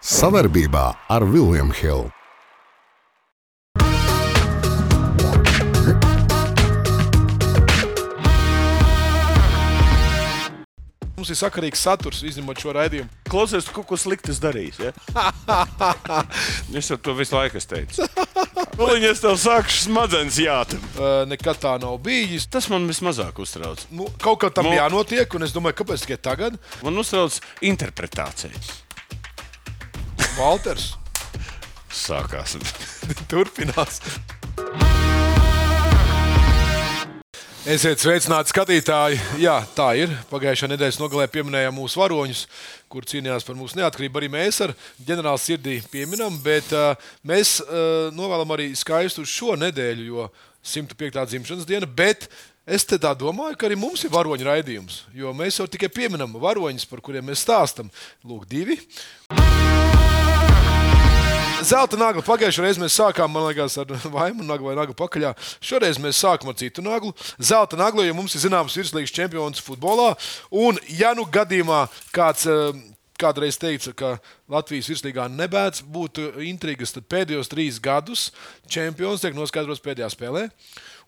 Savarbībā ar Vilniņu Hildu. Mums ir sakarīgs saturs, izņemot šo raidījumu. Klausies, kaut ko sliktu darīsi. Ja? es jau to visu laiku teicis. Viņa tev sākšu smadzenes jātam. Uh, nekad tā nav bijis. Tas man vismazāk uztrauc. Nu, kaut kā tam Nu. jānotiek, un es domāju, kāpēc tikai tagad? Man uztrauc interpretācija. Walters Sākās. turpinās. Esiet sveicināti, skatītāji. Jā, tā ir. Pagājušā nedēļas nogalē pieminējām mūsu varoņus, kur cīnījās par mūsu neatkarību. Arī mēs ar ģenerāli sirdī pieminam, bet uh, mēs uh, novēlam arī skaistu šo nedēļu, jo 105. dzimšanas diena. Bet es te tā domāju, ka arī mums ir varoņu raidījums, jo mēs jau tikai pieminam varoņus, par kuriem mēs stāstam. Lūk, divi. Zelta nagla. Pagājušajā reizē mēs sākām, liekas, ar vaimu naglu vai naglu pakaļā. Šoreiz mēs sākam ar citu naglu. Zelta nagla, jo mums ir zināms virslīgas čempions futbolā. Un, ja nu gadījumā kāds. Kādreiz teica, ka Latvijas virslīgā nebēdz būtu intrigas, tad pēdējos trīs gadus čempions tiek noskaidrots pēdējā spēlē.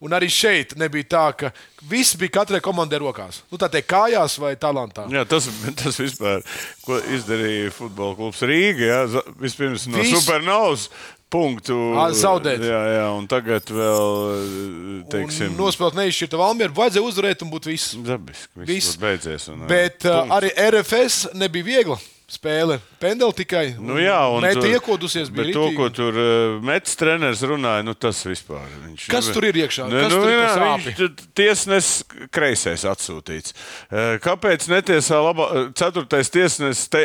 Un arī šeit nebija tā, ka viss bija katrai komandai rokās. Nu, tā teikt, kājās vai talantā. Jā, tas, tas vispār, ko izdarīja futbola klubs Rīga. Jā, za- vispirms no Viss. supernovas punktu zaudēt. Jā, jā, un tagad vēl, teiksim, Nospēlēt neizšķirta Valmiera, vajadzēja uzvarēt un būt viss. dabiski. Viss. Viss beidzies. Un, Bet uh, arī RFS nebija viegla spēle. Pendeli tikai. Nu, jā, un tur- iekodusies. Bet to, ritīgi. ko tur uh, Mets treneris runāja, nu, tas vispār. Viņš, Kas tur ir iekšā? Ne, Kas nu, tur jā, viņš tiesnes kreisais atsūtīts. Uh, Kāpēc netiesā labā, ceturtais tiesnesis te,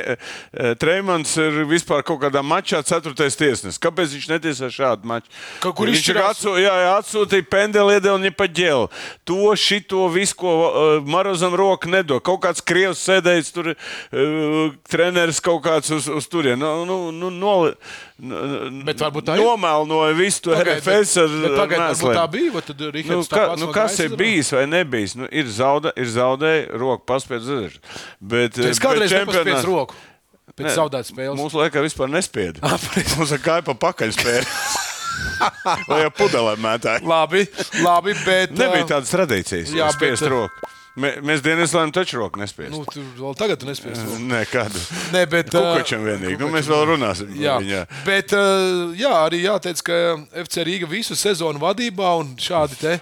Treimans ir vispār kaut kādā mačā ceturtais tiesnesis? Kāpēc viņš netiesā šādu maču? Kaut kur viņš ir atsū, jā, jā, atsūtīja pendeli iedēļ un pa ģelu. To, šito, visu, ko uh, Marozam roka nedod. Kaut kāds krievs sēdējis tur, uh, treneris kaut kāds uz, uz turieni. Nu, nu, nu, noli, nu, Bet varbūt tā ir? Nomēlnoja visu to Pagaid, RFS ar mēsliem. tā bija, vai tad Nu, Rihards ka, tāpats nu, kas ir bijis vai nebijis? Nu, ir zaudē, ir zaudējis, roka paspēja zudīt. Bet, Es bet kādreiz čempionā- nepaspēju roku pēc Nē, zaudētas spēles. Mūsu laikā vispār nespieda. Ah. Mums ir kāja pa pakaļ spēle. Vai jau pudelē mētāji? Labi, labi, bet. Nebija uh, tādas tradīcijas, jā, spiest bet, uh, roku. Mē- Mēs dienas lēmām taču roku nespiest. Nu, tu vēl tagad roku. Nē, kādu. Nē, bet. Kukačam vienīgi. Nu, mēs vēl runāsim. Jā, viņu, jā. bet jā, arī jāteic, ka FC Rīga visu sezonu vadībā un šādi te.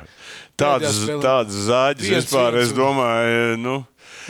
Tādas zāģes Viens, vispār, es domāju, nu.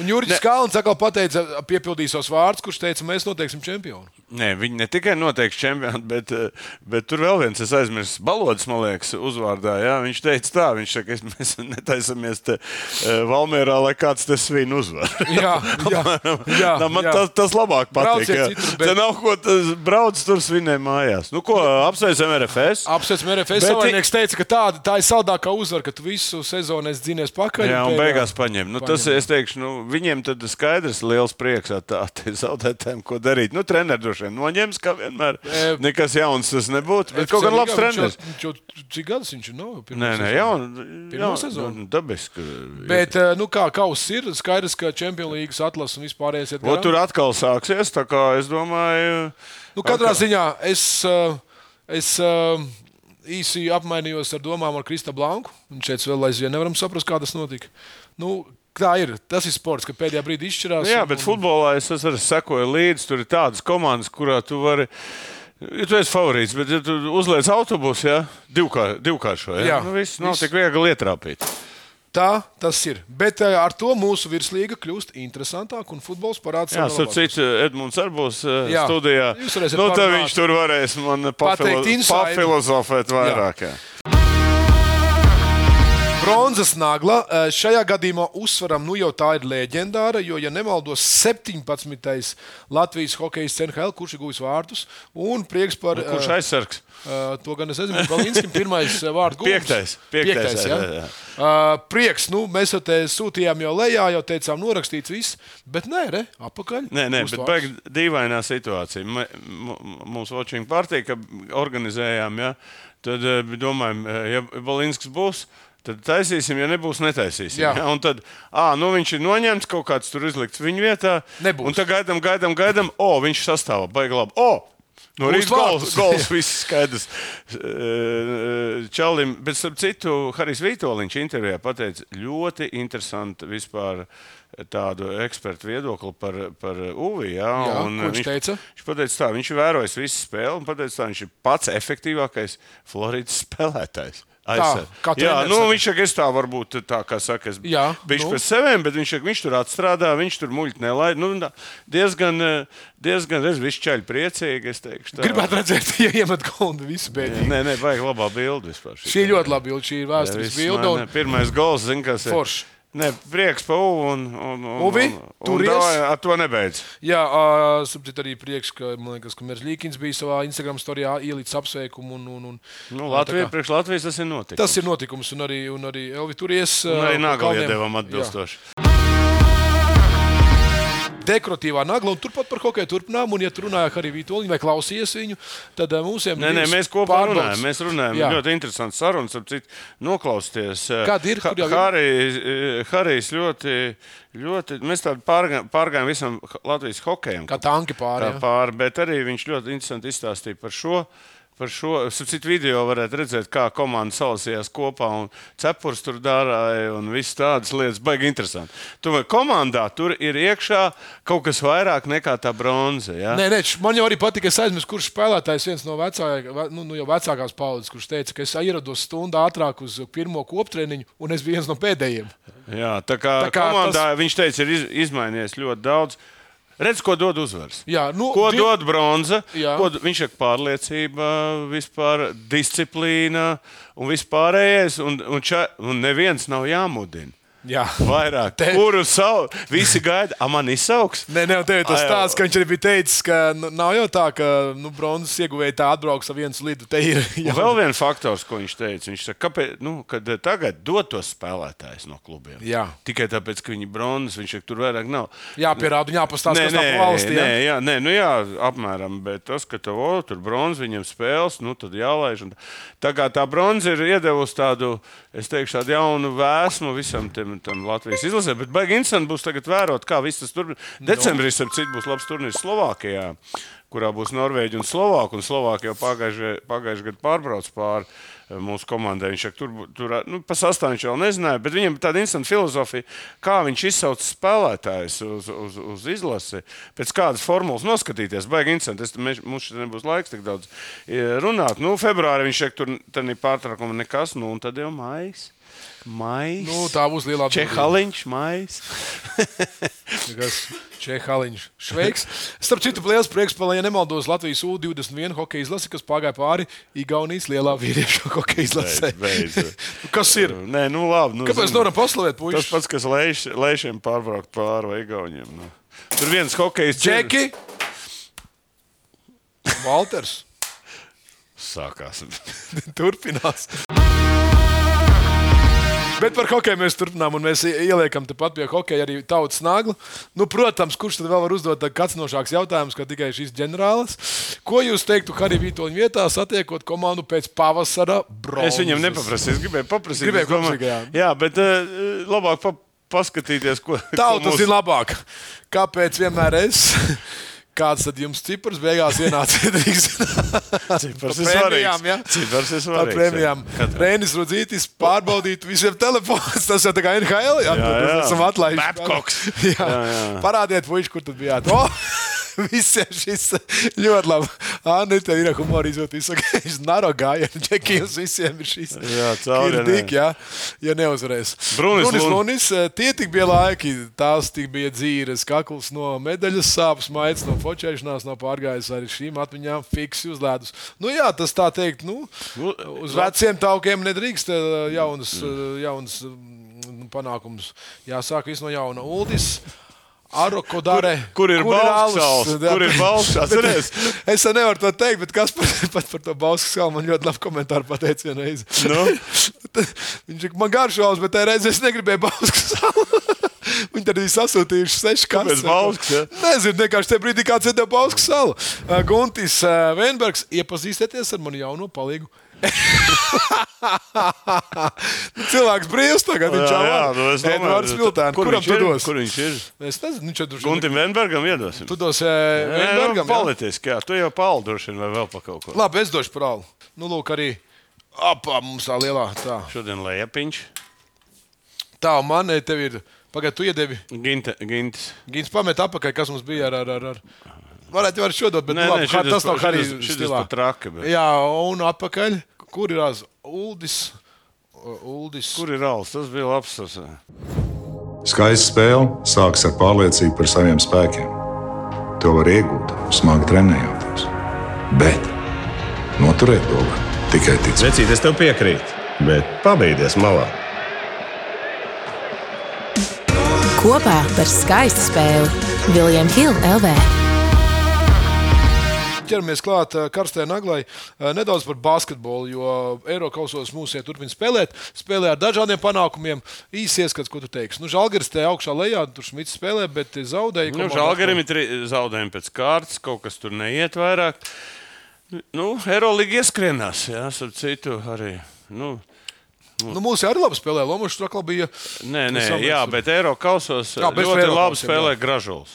Un Jurijs Kalns atkal pateica, piepildīja savus vārdus, kurš teica, mēs noteiksim čempionu. Nē, viņi ne tikai noteikti čempioni, bet, eh, bet tur vēl viens, es aizmirsu, Balods, man liekas, uzvārdā. Jā, viņš teica tā, viņš saka, es- mēs netaisamies te eh, Valmierā, lai kāds te svinu uzvar. Jā, jā, jā, Nā, man jā. tas, tas labāk patīk. Citur, Bet... Te nav ko tas brauc tur svinē mājās. Nu, ko apsveicam RFS? Apsveicam, RFS Bet- savinieks teica, ka tāda, tā ir saldākā uzvara, ka tu visu sezonu esi dzīvies pakaļ. Jā, un beigās paņem. Nu, tas, paņem. es teikšu, nu, viņiem tad skaidrs, liels prieks ar tādu zaudētājiem, ko darīt. Nu, treneris droši vien noņems, kā vienmēr. E, Nekas jauns tas nebūtu. Bet FC kaut gan labs treneris. jau- jau- Cik gadus viņš ir? No, Nē, nē, jau Pirmo sezonu? Nu, dabiski. Bet, eh, nu, kā kauss ir, skaidrs, ka Champions League atlases un vispārējais ir. Tur atkal sāksies. Tā kā es domāju, Nu, katrā ziņā es, eh, es eh, īsi apmainījos ar domām ar Krista Blanku. Viņš teica, vēl aizvien nevaram saprast, kā tas notika. Nu, tā ir. Tas ir sports, ka pēdējā brīdī izšķirās. nu, jā, bet un- futbolā es arī sekoju līdzi. Tur ir tādas komandas, kurā tu vari. Ja tu esi favorīts, bet ja tu uzliec autobusu, ja, divkār, divkāršo, ja, Jā, nu, viss nav viss. tik viegli ietrāpīt. Tā tas ir. Bet eh, ar to mūsu virslīga kļūst interesantāka un futbols parādās. Jā, starp citu, Edmunds arī būs uh, Jā. studijā. Nu, tad viņš tur varēs man pafilo pafilozofēt vairāk. Jā. Bronzas nagla. eh, Šajā gadījumā uzsveram, nu jau tā ir leģendāra, jo, ja nemaldos, 17. Latvijas hokeja NHL, kurš ir guvis vārdus, un prieks par. Nu, Kurš eh, aizsargs? Uh, to gan es nezinu. Galinskis pirmais uh, vārdu gūs. Piektais. Piektais, ja? jā, jā. Uh, prieks, nu, mēs jau te sūtījām jau lejā, jau teicām, norakstīts viss, bet nē, re, apakaļ. Nē, nē, bet baigi dīvainā situācija. Mums Watching partija, ka organizējām, ja, tad domājam, ja Balinskis būs, Tad taisīsim, ja nebūs, netaisīsim. Jā. Ja? Un tad, ah, nu viņš ir noņemts, kaut kāds tur izlikts viņa vietā. Nebūs. Un tad gaidām, gaidām, gaidām. O, viņš sastāvā, baigi labi. O! No rīta vārtus. gols viss skaidrs. Čalim, bet starp citu, Harijs Vitoļņš intervijā pateica ļoti interesantu vispār tādu ekspertu viedokli par, par UVI. Jā, Jā, ko viņš teica? Viņš pateica, tā, viņš ir vērojis visu spēli un pateica, tā, viņš ir pats efektīvākais Floridas spēlētājs. Aizsarg. kā Jā, nu, viņš es tā varbūt tā kā saka, es Jā, biju nu. pēc seviem, bet viņš, viņš tur atstrādā, viņš tur muļķi nelaid. Nu, tā, diezgan, eh, diezgan, es visu čaļu priecīgi, es teikšu. Tā. Gribētu redzēt, ja iemet golfu visu bēdīgi. Nē, nē, vajag labā bildi vispār. Šī ir ļoti laba bilde, šī ir vēstures bilde. un- Pirmais gols, zin, kas ir. Forši. Nē, prieks pa Uvu un, un, un, Uvi, turies? davai, ar to nebeidz. Jā, uh, sapratu arī prieks, ka, liekas, ka Mērs Līkins bija savā Instagram storijā ielicis apsveikumu. Un, un, un, Nu, tā Latvija, kā- priekš Latvijas tas ir notikums. Tas ir notikums, un arī, un arī Elvi Turies. Un arī uh, kalniem. iedevam Jā. Dekoratīvā nagla, un turpat par hokeju turpinām. Un, ja tu runāji ar Vitoļņu vai klausījies viņu, tad uh, mums ir. Nē, nē, mēs kopā pārbaudas. runājam. Mēs runājam. Jā. Ļoti interesants sarunas. ap citu, Noklausties. eh, Kāda ir? Kur jau? Harijs, eh, Harijs ļoti, ļoti. Mēs tādu pārgājām, pārgājām visam Latvijas hokejam. Kā tanki pāri. pāri, bet arī viņš ļoti interesanti izstāstīja par šo. Par šo citu video varētu redzēt, kā komanda salasījās kopā un cepures tur dārāja un visas tādas lietas. Baigi interesanti. Tomēr komandā tur ir iekšā kaut kas vairāk nekā tā bronza. Ja? Nē, nē, man jau arī patika, es aizmirsu, kurš spēlētājs viens no vecākajiem, nu, nu vecākās paudzes, kurš teica, ka es ierados stundu ātrāk uz pirmo koptreniņu, un es biju viens no pēdējiem. Jā, tā kā, Tā kā komandā tas... viņš teica, ir iz, izmainījies ļoti daudz. Redz, ko dod uzvaras. Jā, nu, Ko di- dod bronza? Jā. Ko, viņš ir pārliecība, vispār disciplīna un vispārējais. Un, un, ča, un neviens nav jāmudina. Jā. Vairāk. Te-. Kuru sau? Visi gaida, a man izsauks. Nē, nē, tev ir tas tāds, ka viņš arī bija teicis, ka nu, nav jau tā, ka nu, bronzas ieguvēja tā atbrauks ar viens lidu. Te ir jau vēl viens faktors, ko viņš teica, viņš saka, kāpēc, nu, kad eh, tagad dod tos spēlētājus no klubiem. Jā. Tikai tāpēc, ka viņi bronzas, viņš saka, tur vairāk nav. jāpierāda un jāpastāsta, Nē, kas nē, pa valstī. nē, jā. jā, nē, nu jā, apmēram. Bet tas, ka tev, o, tur bronzas viņam spēles, nu tad jālaiž. un Tā kā tā bronza ir iedevusi tādu, es teikšu, tādu jaunu vēsmu visam tam, tam Latvijas izlasē. Bet baigi interesanti būs tagad vērot, kā viss tas tur. Decembrī, ap citu, būs labs turnīrs Slovākijā, kurā būs Norvēģija un Slovākija. Un Slovākija jau pagājušajā gadā pārbrauc pāri eh, mūsu komandai. Viņš tur, tur nu, pa sastāvdaļu viņš vēl nezināja, bet viņam tāda instanta filozofija, kā viņš izsauc spēlētājus uz, uz, uz izlasi, pēc kādas formulas noskatīties. Baigi interesanti. Es, mēs, mums šeit nebūs laiks tik daudz eh, runāt. Nu, februārī viņš saka, tur tad ir pārtraukuma nekas, nu un tad jau maijs. Mais. Nu, tā būs lielā Čehaliņš, mais. Čehaliņš. Šveiks. Starp citu, liels prieks, ka, ja nemaldos, Latvijas U-21 hokeja izlase, kas pagāja pāri Igaunijas lielā vīriešu hokeja izlasē. Kas ir? Nē, nu labi. Nu, Kāpēc zini. nevaram paslavēt, Tas puikas? pats, kas lēš, lēšiem pārbraukt pāri vai gauniem. Nu. Tur viens hokejs Džeki! Walters. Sākās. Turpinās. Bet par hokeju mēs turpinām, un mēs ieliekam tepat pie hokeja arī tautas nagla. Nu, protams, kurš tad vēl var uzdot kāds nošāks jautājums, kā tikai šis ģenerālis. Ko jūs teiktu Harija Vitoļņa vietā, satiekot komandu pēc pavasara bronzas? Es viņam nepaprasīju, es gribēju paprasīt. Gribēju paprasīt, jā. jā, bet uh, labāk pa, paskatīties, ko Tauta ko mūsu- zina labāk. Kāpēc vienmēr es? Kāds tad jums cipars beigās ienāca? Cipars Par ir svarīgs. ja? Cipars ir Ar svarīgs. prēmijām. Rēnis Rudzītis pārbaudīt visiem telefonus. Tas jau tā kā NHL. Jā, Jā, jā, esam atlaiduši. Babcocks. Jā. Jā, jā. Parādiet, puiši, kur tad bijāt. O! Visiem šis ļoti labi. Tev ir humora izjūta. Viņš naro gāja. Džekijums visiem ir šis. Jā, cauri, Ir tik, jā, ja neuzvarēs. Brunis Brunis Lun- Lunis, eh, tie tik bija laiki. Tās tik bija dzīves, kakls no medaļas sāpes, maigs no fočēšanās, no pārgājis arī šīm atmiņām fiksi uzlēdus. Nu jā, tas tā teikt, nu, Nu, uz veciem taukiem nedrīkst eh, jaunas, eh, jaunas mm, panākumus. Jāsāk viss no jauna. Uldis. Arokodare. Kur- kur ir? Jā, Kur ir Atceries? Es jau nevaru to teikt, bet kas par, pat par to Bauskas salu man ļoti labi komentāru pateica vienu reizi. Nu? Viņš man garšos, bet tajā reizē es negribēju Bauskas salu. Viņi tad bija sasūtījuši seši Kāpēc kartes. Bauskas, ja? Nezinu, vienkārši tajā brīdī kāds iedeva Bauskas salu. Uh, Guntis uh, Venbergs, iepazīstieties ar manu jauno palīgu cilvēks brīvs tagad. Viņš jau nu, domāju, Edvards Miltēns. kur Kuram viņš tu ir? dos? Kur viņš ir? Es nezinu, viņš jau tur Guntim Venbergam iedosim. Tu dos nu, Veinbergam. jā? Politiski, jā. Tu jau paldi droši vien vai vēl pa kaut ko. Labi, es došu prālu. Nu, lūk, arī apā mums tā lielā. Tā, Šodien Lejapiņš, tā man, tev ir. Pagaidā, tu iedevi. Ginte, Gintis. Gins pamet apakaļ, kas mums bija ar. ar, ar, ar. Varētu jau ar šo dot, bet Nē, nu, labi, nē, šitas tas nav arī stilā. traki, bet- Jā, un apakaļ. Kur ir tās Uldis? Uldis. Kur ir Rāls? Tas bija labs. Tas. Skaista spēle sākas ar pārliecību par saviem spēkiem. To var iegūt, smagi trenējoties. Bet noturēt to var tikai ticēt. Vecīt, es tev piekrītu, bet pabeigties malā. Kopā par skaistu spēli Viljams Hilde LV. Ķeramies klāt ā, karstajai naglai. Ā, Nedaudz par basketbolu, jo Eiropasos mūsu turpina spēlēt. Spēlē ar dažādiem panākumiem. Īsi ieskats, ko tu teiksi. Nu, Žalgiris te augšā lejā, tur Šmits spēlē, bet zaudēja. Nu, Žalgarim ir tri- zaudējumi pēc kārtas, kaut kas tur neiet vairāk. Nu, Eirolandā ieskrienās, jā, ap citu arī. Nu, Nu, mūsu arī labi spēlē. Lomušs tur bija. Nē, nē, jā, bet Eiropas kausos Jā, ļoti labi spēlē jā.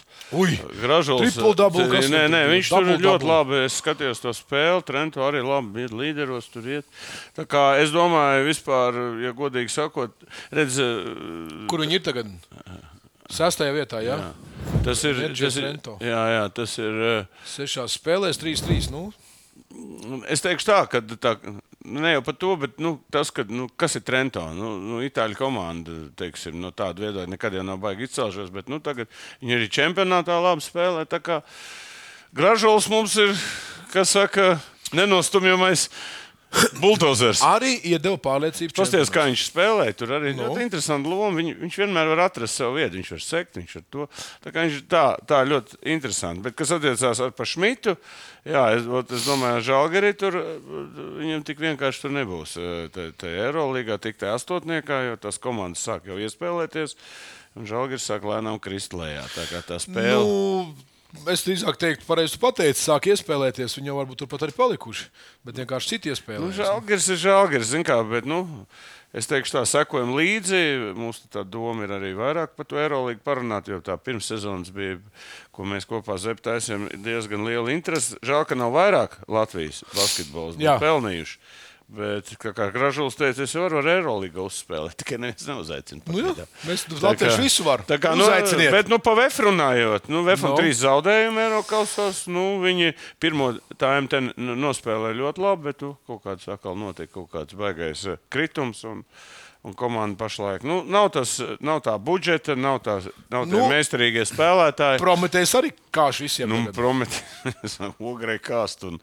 Double, kas nē, tur nē, viņš tur Double ir ļoti labi. Es skatījos to spēli, Trento arī labi ir līderos tur iet. Tā kā es domāju, vispār, ja godīgi sakot, redz, kur viņi ir tagad? Sestajā vietā, jā. jā. tas ir. Tas ir jā, jā, tas ir. eh, Sešās spēlēs, 3-3. Nu, Es teikšu tā, ka tā, ne jau par to, bet nu, tas, ka, nu, kas ir Trento. Nu, nu, Itāļu komanda, teiksim, no tāda viedokļa nekad jau nav baigi izcelšies, bet nu, tagad viņi arī čempionātā labi spēlē. Gražulis mums ir, kas saka, nenostumjamais bultozers. arī iedeva pārliecību. Pasties, kā viņš spēlē. Tur arī Nu. no. ļoti interesanti loma. Viņ, viņš vienmēr var atrast savu vietu. Viņš var sekt, viņš var to. Tā, kā viņš, tā, tā ļoti interesanti. Bet kas attiecās ar par Šmitu, jā, es, ot, es domāju, Žalgari tur eh, viņam tik vienkārši tur nebūs. Tajā Eirolandā, tik tajā astotniekā, jo tās komandas sāk jau iespēlēties. Un Žalgari sāk lēnām krist lejā. Tā kā tā spēle. Nu, es drīzāk teiktu, pareizi tu pateici, sāk iespēlēties. Viņi jau varbūt turpat arī palikuši. Bet vienkārši citi Nu, iespēlējas. Žēlgars ir žēlgars, zin kā, bet, nu, es teikšu tā, sekojam līdzi. Mums tā doma ir arī vairāk par to Eirolīgu parunāt, jo tā pirmssezonas bija, ko mēs kopā zeptaisiem, diezgan liela interese. Žēl, ka nav vairāk Latvijas basketbols pelnījuši. Bet, kā, kā Gražulis teica, es varu ar Eirolīgu uzspēlēt, tikai neviens neuzaicina. Nu, jā, mēs Tā latvieši kā- visu var. Tā kā, nu, Uzaiciniet. bet, nu, pa VF runājot, nu, VF Nu. no. trīs zaudējumi Eiropasos. Nu, viņi pirmo tēmu ten nu, nospēlēja ļoti labi, bet tu, kaut kāds atkal notiek kaut kāds baigais eh, kritums. Un, Un komanda pašlaik nu, nav, tas, nav tā budžeta, nav, tā, nav Nu, meistarīgie spēlētāji. Prometējs arī kāš visiem. Nu, tagad. Prometējis, ogrei kāst, un,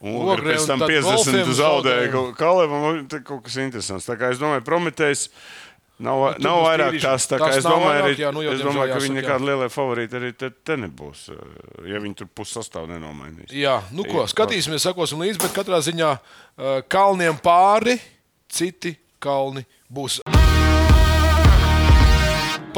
un ogre pēc tam tad 50 Golfiem zaudēja. Kalevam. Tā kaut kas interesants. Tā kā es domāju, Prometējs nav, Nu, nav vairāk tās. Tā kā es domāju, arī, jā, nu es domāju ka viņi jā. nekādi lielie favorīti arī te, te nebūs, ja viņi tur pussastāvu nenomainīs. Jā, nu ko, skatīsimies, sakosim līdzi, bet katrā ziņā uh, kalniem pāri, citi kalni būs.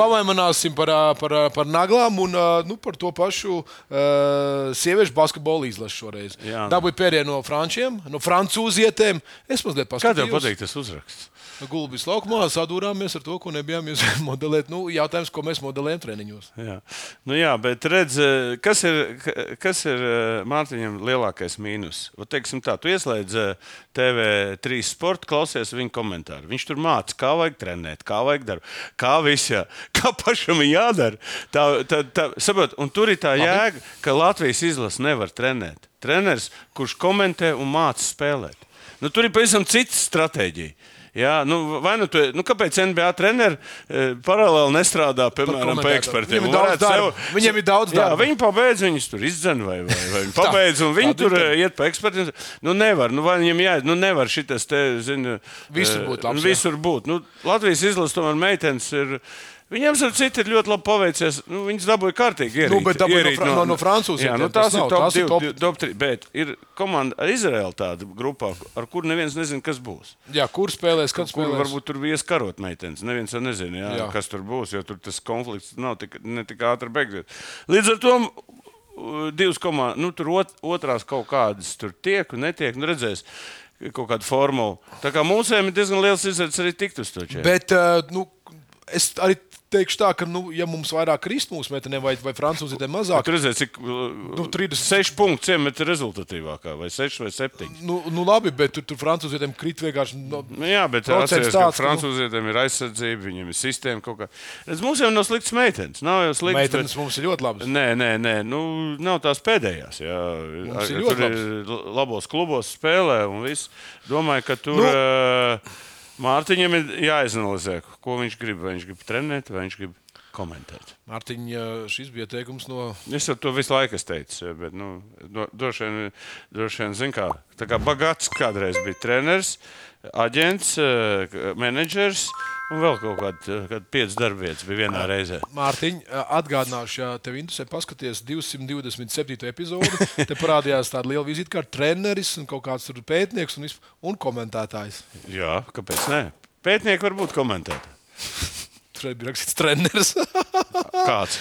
Pavaimināsim par, par, par naglām un nu, par to pašu uh, sieviešu basketbolu izlasu šoreiz. Jā. Dabūju pēdienu no frančiem, no francūzietēm. Es mazliet paskatījos. tev patīk tas uzraksts? Gulbis laukumā sadūrāmies ar to, ko nebijām modelēt. Nu, jautājums, ko mēs modelējam treniņos. Jā, nu jā bet redz, kas ir, ka- kas ir Mārtiņam lielākais mīnus? Vat, teiksim tā, tu ieslēdz eh, TV3 sporta, klausies viņa komentāru. Viņš tur māca, kā vajag trenēt, kā vajag darīt, kā viss jā, kā pašam jādara. Tā, tā, tā, saprot, un tur ir tā jēga, ka Latvijas izlase nevar trenēt. Treneris, kurš komentē un māca spēlēt. Nu, tur ir pavisam cita stratēģija. Jā, nu, vai nu, tu, nu kāpēc NBA treneri e, paralēli nestrādā piemēram pie ekspertiem? Viņiem ir daudz darba. Viņiem ir daudz Jā, darba. viņi pabeidz, viņus tur izdzen vai, vai, vai viņi pabeidz, un viņi tur e, iet pa ekspertiem. Nu, nevar, nu, viņiem jāiet, nu, nevar šitas te, zinu, Visur e, būt labs, jā. Visur būt. Nu, Latvijas izlases tomēr meitenes ir. Viņiem ar citu ir ļoti labi paveicies. Nu, viņas dabūja kārtīgi. Ierīt, Nu, bet dabūja no ierīt Fra- no- no francūziem, Jā, nu, tās ir nav, top, tās ir divi, top- divi- top 3. Bet ir komanda ar Izraēlu tāda grupā, ar kuru neviens nezina, kas būs. Jā, kur spēlēs, kad Kur spēlēs? varbūt tur bija skarot meitenes. Neviens jau nezina, jā, Jā. kas tur būs, jo tur tas konflikts nav tik, ne tik ātri beigsies. Līdz ar to uh, divas komandas, nu, tur ot, otrās kaut kādas tur tiek un netiek. Nu, redzēs, kaut kādu formulu. Tā kā mums ir diezgan liels izredzes arī tikt uz to čempionu. Bet uh, nu, es arī teikšu tā, ka, nu, ja mums vairāk krist mūsu metenē, vai, vai francūziem mazāk, Tur redzēt, cik nu, 36 punktus iemet rezultatīvākā, vai 6 vai 7. nu, nu labi, bet tur, tur francūziem krīt vienkārši. Nu, Nu, jā, bet atceries, tāds, ka, nu- Frančūziem ir aizsardzība, viņiem ir sistēma kaut kā. Redz, mums jau nav slikts meitenes. Nav jau slikts. meitenes mums ir ļoti labas. Nē, nē, nē, nu, nav tās pēdējās. Jā. Mums ir ļoti ir labos klubos spēlē un viss. Domāju, ka tur Nu. nu, Mārtiņam ir jāizanalizē, ko viņš grib. Vai viņš grib trenēt, vai viņš grib komentēt. Mārtiņa, šis bija teikums no. Es to visu laiku jā, bet nu, droši vien, droši vien zin kā, kā Bagats kādreiz bija treneris, aģents, eh, menedžers un vēl kaut kāda piecas darbvietas bija vienā reizē. Mārtiņa, atgādināšu, ja tev interesē, paskaties 227. epizodi. Te parādījās tāda liela vizīte, kā treneris un kaut kāds pētnieks un, visp- un komentētājs. Jā, kāpēc ne? Pētnieki var būt komentētāji. Tur bija rakstīts treneris. Kāds?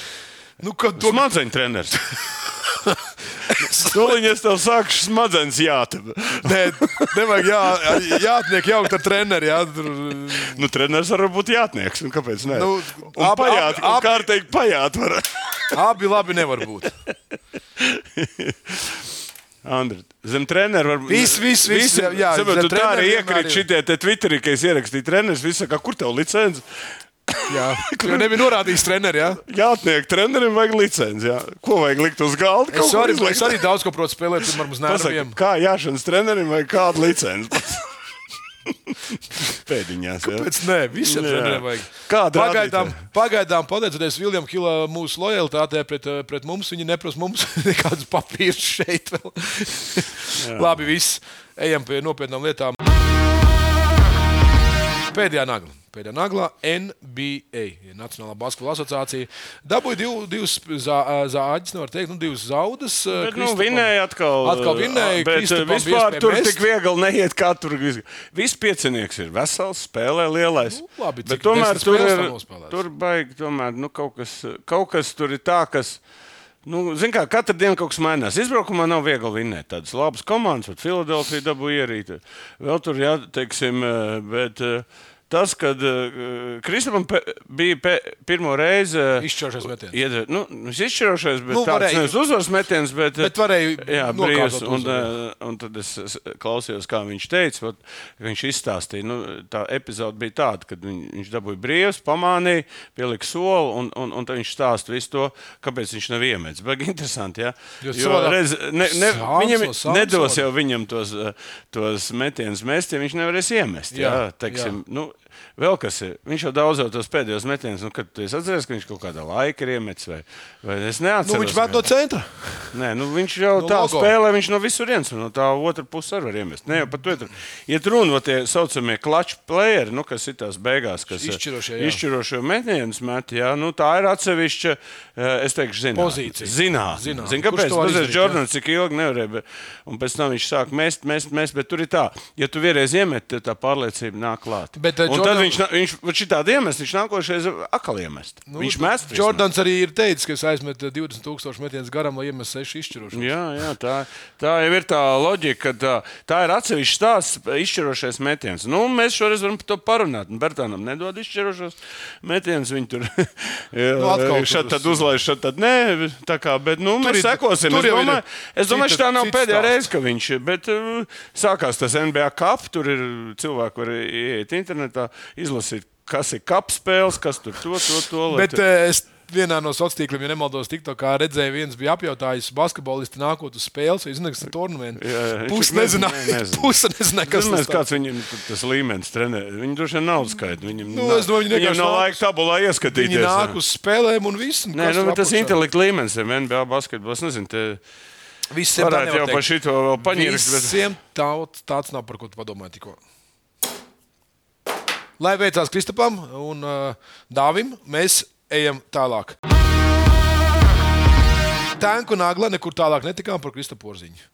nu, kad to Smadzeņu treneris. Tūlīt es tev sāku smadzenes jāteb. Nē, nevajag jā, jāatniek jaukt ar treneri. Jā, Nu, treneris var būt jātnieks. Un kāpēc ne? Nu, un abi- pajāt, abi- un kārtīgi pajāt var. abi labi nevar būt. Andri, zem treneru var būt. Viss, viss, viss, jā, jā, Zem, zem tu tā arī iekrīt šitie te Twitterī, ka es ierakstīju treneris. Viss saka, kur tev licence? Jā, jo nebija norādījis treneri. Jā. Jātniek trenerim vajag licenci. Jā. Ko vajag likt uz galda? Es, arī, es arī daudz ko protu spēlēt, piemēram, uz nerviem. kā jāšanas trenerim vai kādu licenci? Pēdiņās. jā. Pēc nē, visiem treneriem vajag. Kāda pagaidām, rādītāja? pagaidām, pateicoties Viljamam Kila mūsu lojalitātei pret, eh, pret mums, viņi neprasa mums nekādus papīrus šeit. Labi, viss. Ejam pie nopietnām lietām. Pēdējā nagla. Pēdējā naglā NBA, Nacionālā basketbola asociācija, dabūja div, divus zā- zāģus, nevar teikt, nu, divas zaudas. Bet, nu, Kristupam. vinēja atkal. Atkal vinēja, Bet Kristupam eh, vispār tur iespēja tik viegli neiet, kā tur viss. Viss piecinieks ir vesels, spēlē lielais. Nu, labi, Bet tomēr tur ir. Tur baigi, tomēr nu, kaut, kas, kaut kas tur ir tā, kas. Nu, Ziniet, kā katru dienu kaut kas mainās. Izbraukumā nav viegli vinēt. Tādas labas komandas, bet Filadelfija dabūja ierīt. Vēl tur, jā, teiksim, eh, bet eh, tas, kad uh, Kristupam pe- bija pirmo reizi. eh, Izšķirošais metiens. Iedver, nu, izšķirošais, bet Nu, tāds varēja- nevis uzvaras metiens, bet, Bet varēja jā, brīvs. Un, eh, un tad es klausījos, kā viņš teica. vat, Viņš izstāstīja, nu, tā epizode bija tāda, kad viņ, viņš dabūja brīvs, pamānīja, pielika soli, un, un, un tad viņš stāsta visu to, kāpēc viņš nav iemetis. Baigi interesanti, ja? Jo Jo, redz, ne, ne, Sāms viņam no sāms nedos jau viņam tos, eh, tos metienus mest, ja viņš nevarēs iemest. Jā, Jā, jā, teiksim, Nu, vēl kas ir. Viņš jau daudz jau tos pēdējos metienus, nu, kad tu esi atceries, ka viņš kaut kādā laikā ir iemetis, vai, vai es Nu, neatceros. viņš met no centra. Nē, nu, viņš jau No tā logo. spēlē, viņš no visurienes, no tā otras puses arī var iemest. Ne jau pat tur. Iet runa par tie saucamie klaču playeri, nu, kas ir tās beigās, kas eh, Izšķirošie, izšķirošie metienus met. Jā, nu, tā ir atsevišķa, eh, es teikšu, zināt. Pozīcija. Zināt. Zināt. Zin, kāpēc? izdarīt, Jordans cik ilgi nevarēja, bet, un pēc tam viņš sāk mest, mest, mest, bet tur ir tā, ja tu vienreiz iemet, tad tā pārliecība nāk klāt. Bet, eh, un tad viņš, viņš šī tāda iemest, viņš nākošais atkal iemest. Nu, viņš mest. Jordans arī ir teicis, ka es izmetu 20,000 metienus garam, lai iemestu 6 izšķirošus. Jā, jā tā, tā jau ir tā loģika, ka tā, tā ir atsevišķa stāsts, izšķirošais metiens. Nu, mēs šoreiz varam par to parunāt. Un Bertānam nedod izšķirošos metienus. Viņi tur Nu, atkal tur tad uz- uzlaiž, šeit tad nē. Tā kā, bet nu, mēs ir- sekosim. tur Es domāju, es domāju cita- tā nav pēdējā reize, ka viņš. Bet uh, sākās tas NBA cup, tur ir cilvēki, var ieiet internetā, izlasīt, kas ir cup spēles, kas tur to, to, to. Bet eh, es vienā no sociāliem tīkliem, ja nemaldos, tikko redzēju, viens bija apjautājis basketbolistu nākot uz spēles, vai. Jā, jā, viņš Puse nezināja, nezina. puse nezināja, kas tas kāds viņam tas līmenis trenē. Viņi droši vien nav skaidrs. Viņam, Nu, es domāju, viņam nav laika tabulā ieskatīties. Viņi nāk uz spēlēm un viss. Nē, nu, bet tas apakšā? intelekts līmenis NBA basketbols. Nezinu, te Visiem tā varētu nevar jau par šito vēl. Bet... Visiem tāds, tāds nav, par ko tu padomāji tikko. Lai veicās Kristapam un uh, Dāvim, mēs ejam tālāk. Tanku nagla nekur tālāk netikām par Kristapu Porziņu.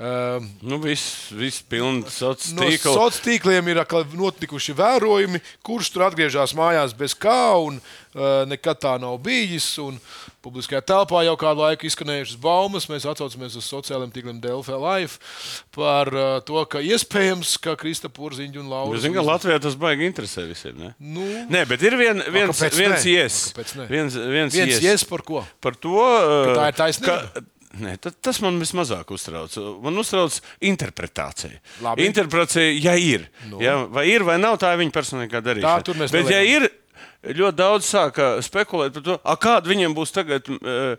Uh, Nu, viss, viss pilns sociāls No tīkls. sociāliem tīkliem ir notikuši vērojumi, kurš tur atgriežas mājās bez kā, un uh, nekad tā nav bijis. un Publiskajā telpā jau kādu laiku izskanējušas baumas. Mēs atsaucamies uz sociālajiem tīkliem Delphi Life par uh, to, ka iespējams, ka Krista Porziņš un Laura. Zināt, ka Latvijā tas baigi interesē visiem. Ne? Nu, Nē, bet ir vien, viens, viens kāpēc nē? Viens, viens, viens ies. ies par ko? Par to, uh, tā ir taisnība? ka- Nē, ta- tas man vismazāk uztrauc. Man uztrauc interpretācija. Labi. Interpretācija, ja ir. Nu. Ja, vai ir vai nav, tā ir viņa personīgā darīšana. Tā Bet, ja neliekam. ir, ļoti daudz sāka spekulēt par to, kāda viņiem būs tagad uh,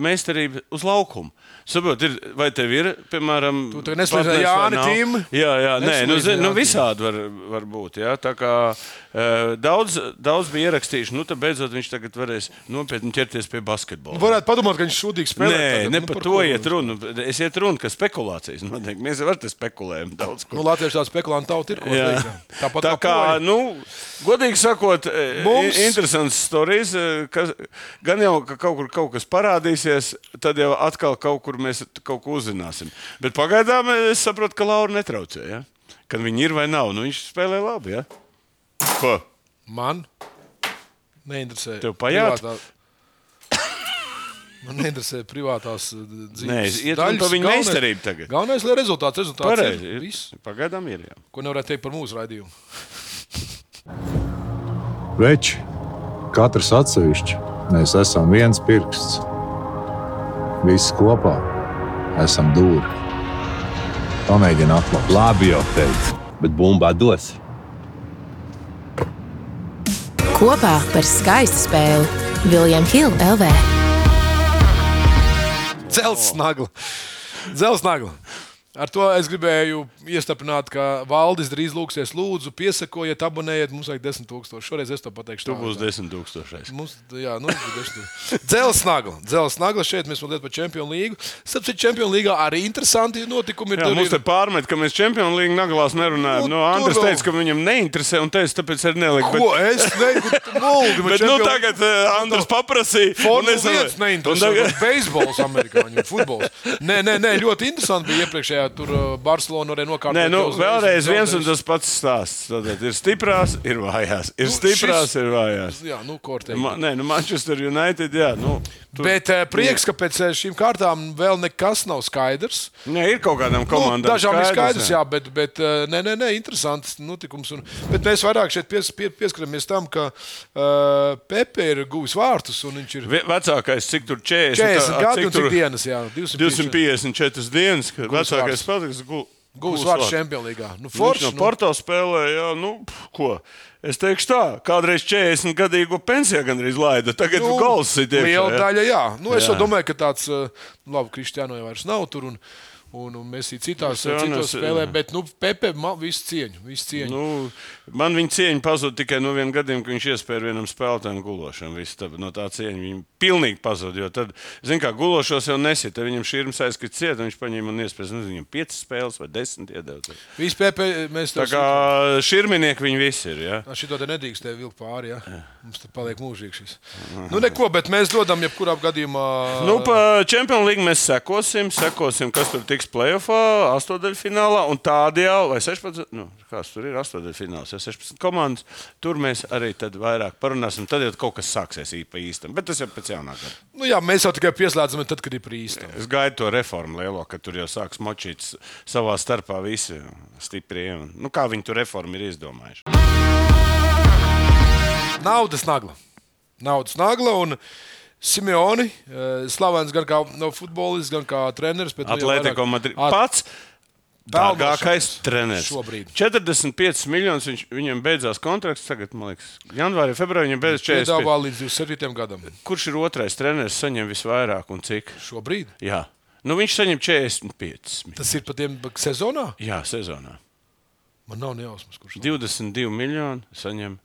meistarība uz laukuma. Saprot, ir, vai tev ir, piemēram, Tu tagad neslēdz partners vai Jāni nav? Tim? Jā, jā, nē, nu, zin, nu, visādi var, var būt. Jā, tā kā uh, daudz, daudz bija ierakstījuši, nu, tad beidzot viņš tagad varēs nopietni ķerties pie basketbola. Varētu padomāt, ka viņš šodien spēlē. Nē, tagad. ne Nu, par to iet runa. Es iet runa, ka spekulācijas notiek. Mēs jau ar te spekulējam daudz ko. Nu, Latviešu tāda spekulantu tauta ir. Tāpat Tā kā, poļi. nu, godīgi sakot, Mums- Mums... interesants stāstījis, ka gan jau ka kaut kur kaut kas parādīsies, tad jau atkal kaut kur mēs kaut ko uzzināsim. Bet pagaidām es saprotu, ka Laura netraucē. Ja? Kad viņi ir vai nav, nu viņš spēlē labi. Ja? Ko? Man neinteresē. Tev pajāt? privātā- Man neinteresē privātās uh, dzīves. Nē, daļas. viņu Galvenais- meistarību tagad. Galvenais, lai rezultāts, rezultāts Pareizi. ir. viss, Pagaidām ir. Jā. ko nevarētu teikt par mūsu raidījumu. Veči, katrs atsevišķi, mēs esam viens pirksts. Visi kopā esam dūri. Pamēģini atklāt. Labi, jau teicu, bet bumbā dos. Kopā par skaistu spēli Viljams Hilde LV. Zelts nagla. Zelts nagla. Ar to es gribēju iestiprināt, ka Valdis drīz lūgsies, lūdzu, piesakojiet, abonējiet. Mums vajag 10,000. Šoreiz es to pateikšu. Tu tā, būsi tā. 10 tūkstošais. Mums, jā, nu, Dzels nagla. Dzels nagla. Šeit mēs mazliet par Čempionu līgu. Sapratu, Čempionu līgā arī interesanti notikumi ir. Jā, Tur mums ir- te pārmet, ka mēs Čempionu līniju naglās nerunājam. Nu, Nu, no, Andris tur vēl- teica, ka viņam neinteresē, un teica, tāpēc arī neliku. Ko es negribu? Bet, nu, tagad uh, Andris paprasīja. un Formula es- 1 un neinteresē. tagad- Beisbols, amerikāņu futbols. Nē, nē, nē, ļoti interesanti bija iepriekšējā tur uh, Barcelona arī nokārtot. Nē, nu, vēlreiz viens un tas pats stāsts. Tātad ir stiprās, ir vājās. Ir Nu, stiprās, šis- ir vājās. Jā, nu, ko teikt. Ma, nē, nu, Manchester United, jā. Nu, tur, Bet uh, prieks, ka pēc uh, šīm kārtām vēl nekas nav skaidrs. nē, ir kaut kādām komandām. Nu, dažām ir skaidrs, jā, bet, bet nē, nē, nē, interesants notikums. Un, bet mēs vairāk šeit pies, pie, pieskaramies tam, ka uh, Pepe ir guvis vārtus un viņš ir Ve- Vecākais, cik tur 40, 40 tā- gadi cik un cik tur dienas. Jā, 250 254 dienas, kad vecākais vārds. spēlētājs guvis vārds vārds. Čempionlīgā. Nu, Viņš forši, no nu. Porto spēlēja, nu, pf, ko. Es teikšu tā, kādreiz 40 gadīgo pensijā gandrīz laida. Tagad nu, gols ir tieši. Liela daļa, jā. Nu, es Jā. domāju, ka tāds, labi, Kristiāno jau vairs nav tur. Un, Un, un mēs arī citās, citos es- spēlējām, bet nu, Pepe man visu cieņu. Visu cieņu. Nu, man viņa cieņa pazuda tikai no viena gadījuma, kad viņš iespēja vienam spēlētājam gulošanu. Visu tā- No tā cieņa viņa pilnīgi pazuda. Jo tad, zin kā, gulošos jau nesit. Tad viņam šī ir aizskats cieta, viņš paņēma un iespējas, nu, viņam 5 spēles vai 10 iedod. Visu Pepe mēs Tā kā širminieki viņi visi ir. Ja? Šito te nedrīkst te vilkt pāri. Ja? Mums tur paliek mūžīgi šis. Nu, neko, bet mēs dodam jebkurā gadījumā. Nu, pa Champions League mēs sekosim, sekosim, kas tur tiks playoffā, astotdaļfinālā un tādi jau, vai 16, nu, kas tur ir astotdaļfināls, ja 16 komandas. Tur mēs arī vairāk parunāsim. Tad jau kaut kas sāksies īpa īstam, bet tas jau pēc jaunā gada. Nu, jā, mēs jau tikai pieslēdzam, tad, kad ir prīsta. Es gaidu to reformu lielo, ka tur jau sāks močīt savā starpā visi stiprie. Nu, kā viņi tur reformu ir izdomājuši? Naudas nagla. Naudas nagla un Simeoni, eh, slavens gan kā no futbolists, gan kā treneris. nu, vairāk- Madrid. At- Pats dārgākais treneris. šobrīd. 45 miljonus viņš, viņam beidzās kontrakts. Tagad, man liekas, janvārī, februārī viņam beidzas 40. Piedāvā līdz 27 gadam. Kurš ir otrais treneris, saņem visvairāk un cik? Šobrīd. Jā. Nu, viņš saņem 45. Tas ir pat tiem sezonā. Jā, sezonā. Man nav nejausmas, kurš. 22 miljoni saņem.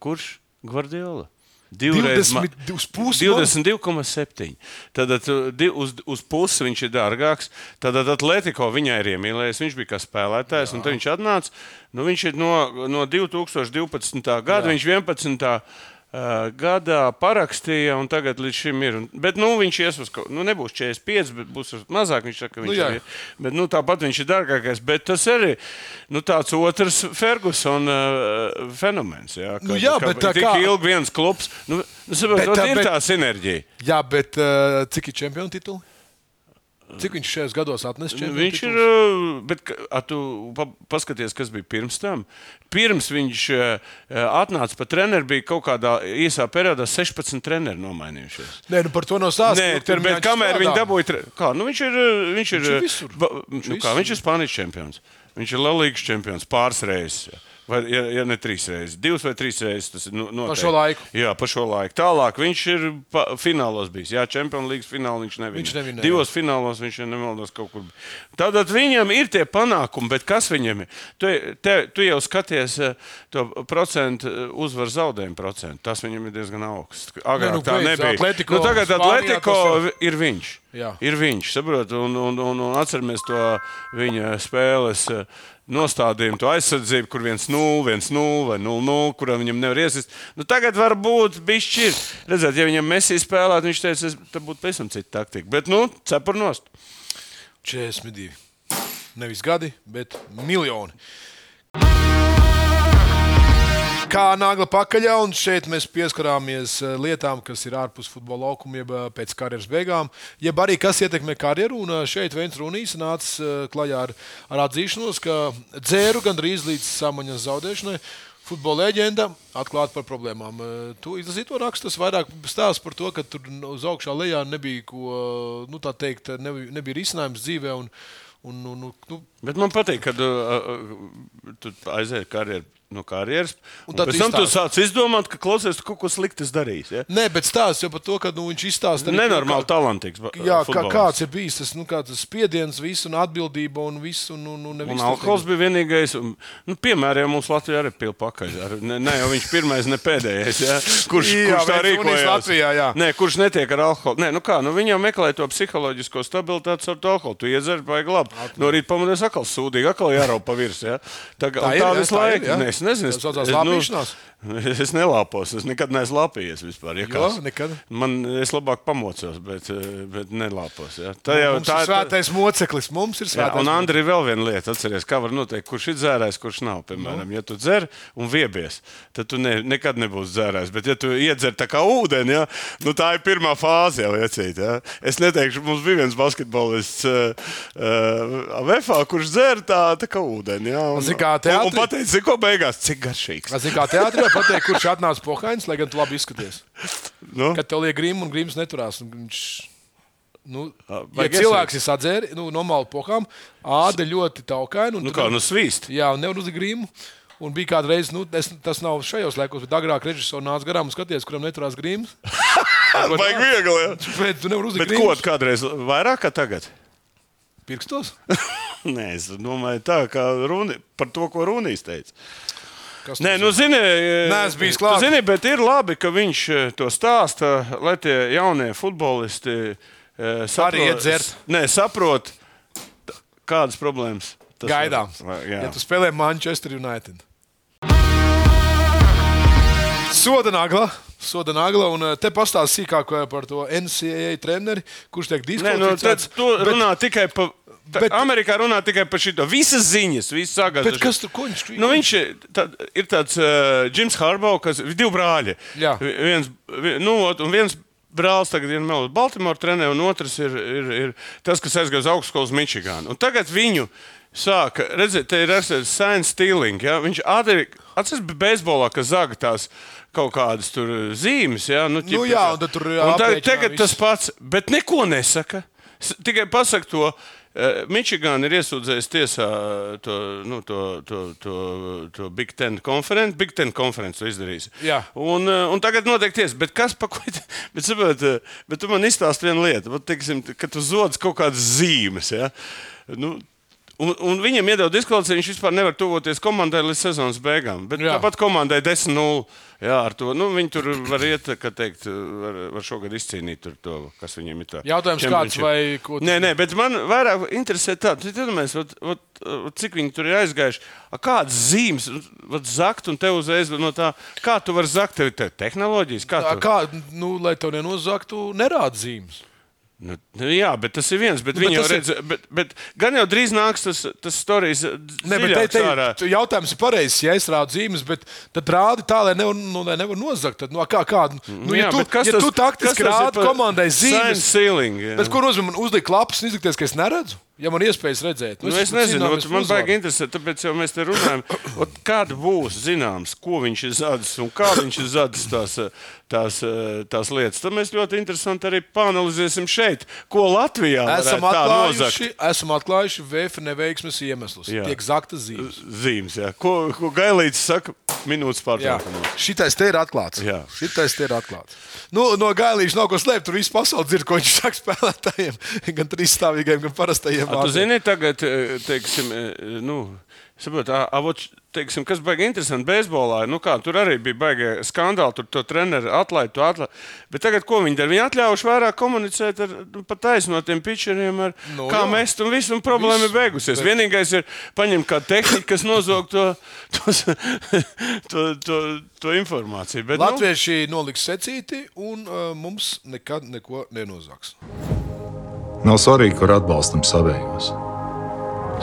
Kurš? Gvardiola. Divreiz ma- 22 pusi. 22,7. Tad uz, uz pusi viņš ir dārgāks. Tad Atletico viņai ir iemīlējies. Viņš bija kā spēlētājs, Jā. un viņš atnāca. Nu, viņš ir no, no 2012. gada, Jā. viņš 11. Uh, gadā parakstīja, un tagad līdz šim ir. Bet, nu, viņš ies uz kaut nu, nebūs 45, bet būs mazāk. Viņš saka, ka viņš Nu, ir. Bet, nu, tāpat viņš ir dārgākais. Bet tas arī nu, tāds otrs Fergusona uh, fenomens. Jā, Nu, jā, bet tā kā- ilgi viens klubs. Nu, nu, saprot, Bet bet, tā- ir bet- tā sinerģija. Jā, bet uh, cik ir čempionu tituli? Cik viņš šajos gados atnes čempionu Viņš ir. uh, Bet, tu pa, paskaties, kas bija pirms tam. Pirms viņš uh, atnāca pa treneru, bija kaut kādā īsā periodā 16 treneri nomainījušies. Nē, nu par to nav stāsts. Nē, nu, tur, bet kamēr strādā. viņi dabūja, tre... kā, nu, viņš ir, uh, viņš ir, Viņš ir visur. ba- nu, visur. kā, viņš ir Spānijas čempions. Viņš ir Latvijas čempions pāris reizes. Vai, ja, ja ne trīs reizes, divas vai trīs reizes. Tas ir nu, noteikti. šo laiku. Jā, pa šo laiku. Tālāk viņš ir pa, finālos bijis. Jā, Champions League finālā viņš nevienā. Viņš nevinēja, Divos finālos viņš ja nemaldos kaut kur. Tātad viņam ir tie panākumi, bet kas viņam ir? Tu, te, tu jau skaties eh, to procentu eh, uzvaru zaudējumu procentu. Tas viņam ir diezgan augsts. Agrāk nu, tā beidz, nebija. Atletico nu, tagad Atletico ir viņš. Jā. Ir viņš, saprot, un, un, un, un atceramies to viņa spēles eh, nostādījumu, to aizsardzību, kur viens 0, viens 0 vai 0-0, kuram viņam nevar iesist. Nu, tagad varbūt bišķi ir. Redzēt, ja viņam mesī spēlētu, viņš teica, tā būtu pavisam cita taktika. Bet, nu, cepurnost. 42. Nevis gadi, bet miljoni. Kā nagla pakaļā, un šeit mēs pieskarāmies eh, lietām, kas ir ārpus futbola laukuma, jeb eh, pēc karjeras beigām, jeb arī kas ietekmē karjeru. Un eh, šeit Vēns Runīs nāca klajā ar, ar atzīšanos, ka dzēru gandrīz līdz samaņas zaudēšanai. Futbola leģenda atklāta par problēmām. Tu izlasīji to rakstu, tas vairāk stāsta par to, ka tur uz augšā lejā nebija ko, nu tā teikt, nebija, nebija risinājums dzīvē. Un, un, un, un, nu, Bet man patīk, kad uh, tu aizies karjeru. No karjeras. Un Un pēc tam tu sāc izdomāt, ka klausies, tu kaut ko sliktu darīsi. Ja? Nē, bet stāsts jau par to, ka nu, viņš izstāsta. Nenormāli to, talantīgs. kā- Jā, kā, kāds ir bijis tas, nu, kā tas spiediens, viss un atbildība un viss. Un, un, un, Un alkohols bija vienīgais. un, Nu, piemēram, ja mums Latvijā arī bija pakaļ. Ar- Ne, ne jau viņš pirmais, ne pēdējais. Ja? Kurš, Jā, kurš tā Runīs rīkojas? Latvijā, jā. Nē, kurš netiek ar alkoholu? Nē, nu kā, nu viņam meklē to psiholoģisko stabilitāti ar alkoholu. Tu iedzer, vajag labi. No rīta pamodies atkal sūdīgi, atkal jāraup pa virsmu. Ja? Tā, tā, Tā visu laiku. Jā. Es nezinu. Tas saucās es- nelāpos, es nekad neesmu lāpījies vispār. Ja Jo, kāds- nekad? Man, es labāk pamocos, bet, eh, bet nelāpos. Ja? Tā jau mums tā ir svētais moceklis. Mums ir Jā, svētais un moceklis. Andri, vēl viena lieta, atcerieties, kā var noteikt, kurš ir dzērājs, kurš nav. Piemēram, Nu. ja tu dzer un viebies, tad tu ne, nekad nebūsi dzērājs. Bet, ja tu iedzer tā kā ūdeni, ja, nu, tā ir pirmā fāze jau iecīt. Ja. Es neteikšu, mums bija viens basketbolists uh, uh, VFā, kurš dzer tā, tā kā ūdeni. Ja, un, un, teātrī? un pateica, ko beigās, cik garšīgs. Zini, kā teātrī pateikt, kurš atnāca pohainis, lai gan tu labi izskaties. Nu? Kad tev liek grīmu un grīmas neturās. un Viņš, nu, ja vajag cilvēks ir sadzēris, nu, normāli pohām, āda ļoti taukaina. Nu, tu kā, nu svīst. Jā, un nevar uzlikt grīmu. Un bija kāda reize, nu, es, tas nav šajos laikos, bet agrāk režisors nāca garām un skatījās, kuram neturās grīmas. Vajag viegli. Ja. Bet tu nevari uzlikt Bet ko grīmas. kādreiz vairāk kā tagad? Pirkstos? Nē, es domāju, tā kā runi, par to, ko Runīs teica. Kas Nē, nu, zini? zini, Neesmu bijis tu klāt. Zini, bet ir labi, ka viņš eh, to stāsta, lai tie jaunie futbolisti eh, saprot. Nē, saprot, kādas problēmas. tas vai- Jā. Ja tu spēlē Manchester United. Soda nagla. Soda nagla, un eh, te pastāstīs sīkāk par to NCAA treneri, kurš tiek Nē, nu, diskvalificēts. tu runā tikai par. Bet- Amerikā runā tikai par šo. Visas ziņas, visas sagas. Bet kas tur- ko viņš- Nu, viņš ir, tā, ir tāds uh, Jims Harbaugh, kas ir divi brāļi. Jā. Vi- Viens, vi, nu, un viens brālis tagad ir Melnijas Baltimore trenē, un otrs ir, ir, ir tas, kas aizgāja uz augstskolas Mičigānu. Un tagad viņu sāka, redziet, te ir rakstīts science stealing. Ja? Viņš atceras beisbolā, ka zaga tās kaut kādas tur zīmes. Ja? Nu, Nu ķipa jā, un tad tur Un tagad, aprēķinā tagad tas pats, bet neko nesaka. Tikai pasaka to. Mičigāna ir iesūdzējis tiesā to, nu, to, to, to, to Big Ten konferenci. Big Ten konferenci to izdarījis. Jā. Un, eh, un tagad notiek tiesa. Bet kas par ko? Bet, saprot, eh, bet tu man izstāsti vienu lietu. Vat, teiksim, ka tu zodz kaut kādas zīmes. Ja? Nu, Un, un viņam iedod diskvalifikāciju, viņš vispār nevar tuvoties komandai līdz sezonas beigām. Bet Jā. Tāpat komandai 10-0. Jā, ar to nu, viņi tur var iet, kā teikt, var, var šogad izcīnīt to, kas viņiem ir. Tā. Jautājums kāds vai ko Nē, nē, bet man vairāk interesē tāds, cik viņi tur ir aizgājuši. Kādas zīmes var zakt, un te uzreiz no tā, kā tu vari zakt, tev ir te- tehnoloģijas. Kā Tā tu, Kā, nu, lai tev nenozagtu, nerāda zīmes. Nu, nu, jā, bet tas ir viens. Bet Nu, bet tas ir- redz, bet, bet gan jau drīz nāks tas, tas stāstījums. Nē, bet te, te, tu jautājums ir pareizs. Ja es rādu zīmes, bet tad rādi tā, lai nevar, nu, lai nevar nozagt. Tad, nu, kā, kā, nu, ja jā, tu, bet kas ja tas- tu taktiski rādi komandai zīmes, ceiling, bet ko nozīmē man uzlikt lapas un izlikties, ka es neredzu? Ja man iespējas redzēt, Nu, es nezinu, ot, man baigi interesē, tāpēc jau mēs te runājam, ot, kāda būs zināms, ko viņš ir zadis un kā viņš ir zadis tās, tās, tās lietas. Tad mēs ļoti interesanti arī panelizēsim šeit, ko Latvijā Esam atklājuši, esam atklājuši VF neveiksmes iemeslus. Jā. Tiek zaktas zīmes. Zīmes, jā. Ko, ko Gailīts saka minūtes pārtraukumā. šitais te ir atklāts. Jā. Šitais te ir atklāts. Nu, no gailīša nav ko slēpt. Tur viss pasaule dzird, ko viņš saka spēlētājiem. Gan trīsstāvīgiem, gan parastajiem. A, tu vārdiem. zini, tagad, eh, teiksim, eh, nu, saprot, a, a, vot, teiksim, kas baigi interesanti beisbolā, ir, nu kā, tur arī bija baigi skandāli, tur to treneru atlaid, to atlaid. Bet tagad, ko viņi dara? Viņi atļaujuši vairāk komunicēt ar nu, taisnotiem pitcheriem, ar, Nu, kā jā. mest, un viss, un problēma ir Viss, beigusies. bet- Vienīgais ir paņemt kā tehniku, kas nozog to, tos, to, to, to informāciju. Bet, nu, Latvieši noliks secīti, un uh, mums nekad neko nenozaks. Nav svarīgi, kur atbalstam savējos.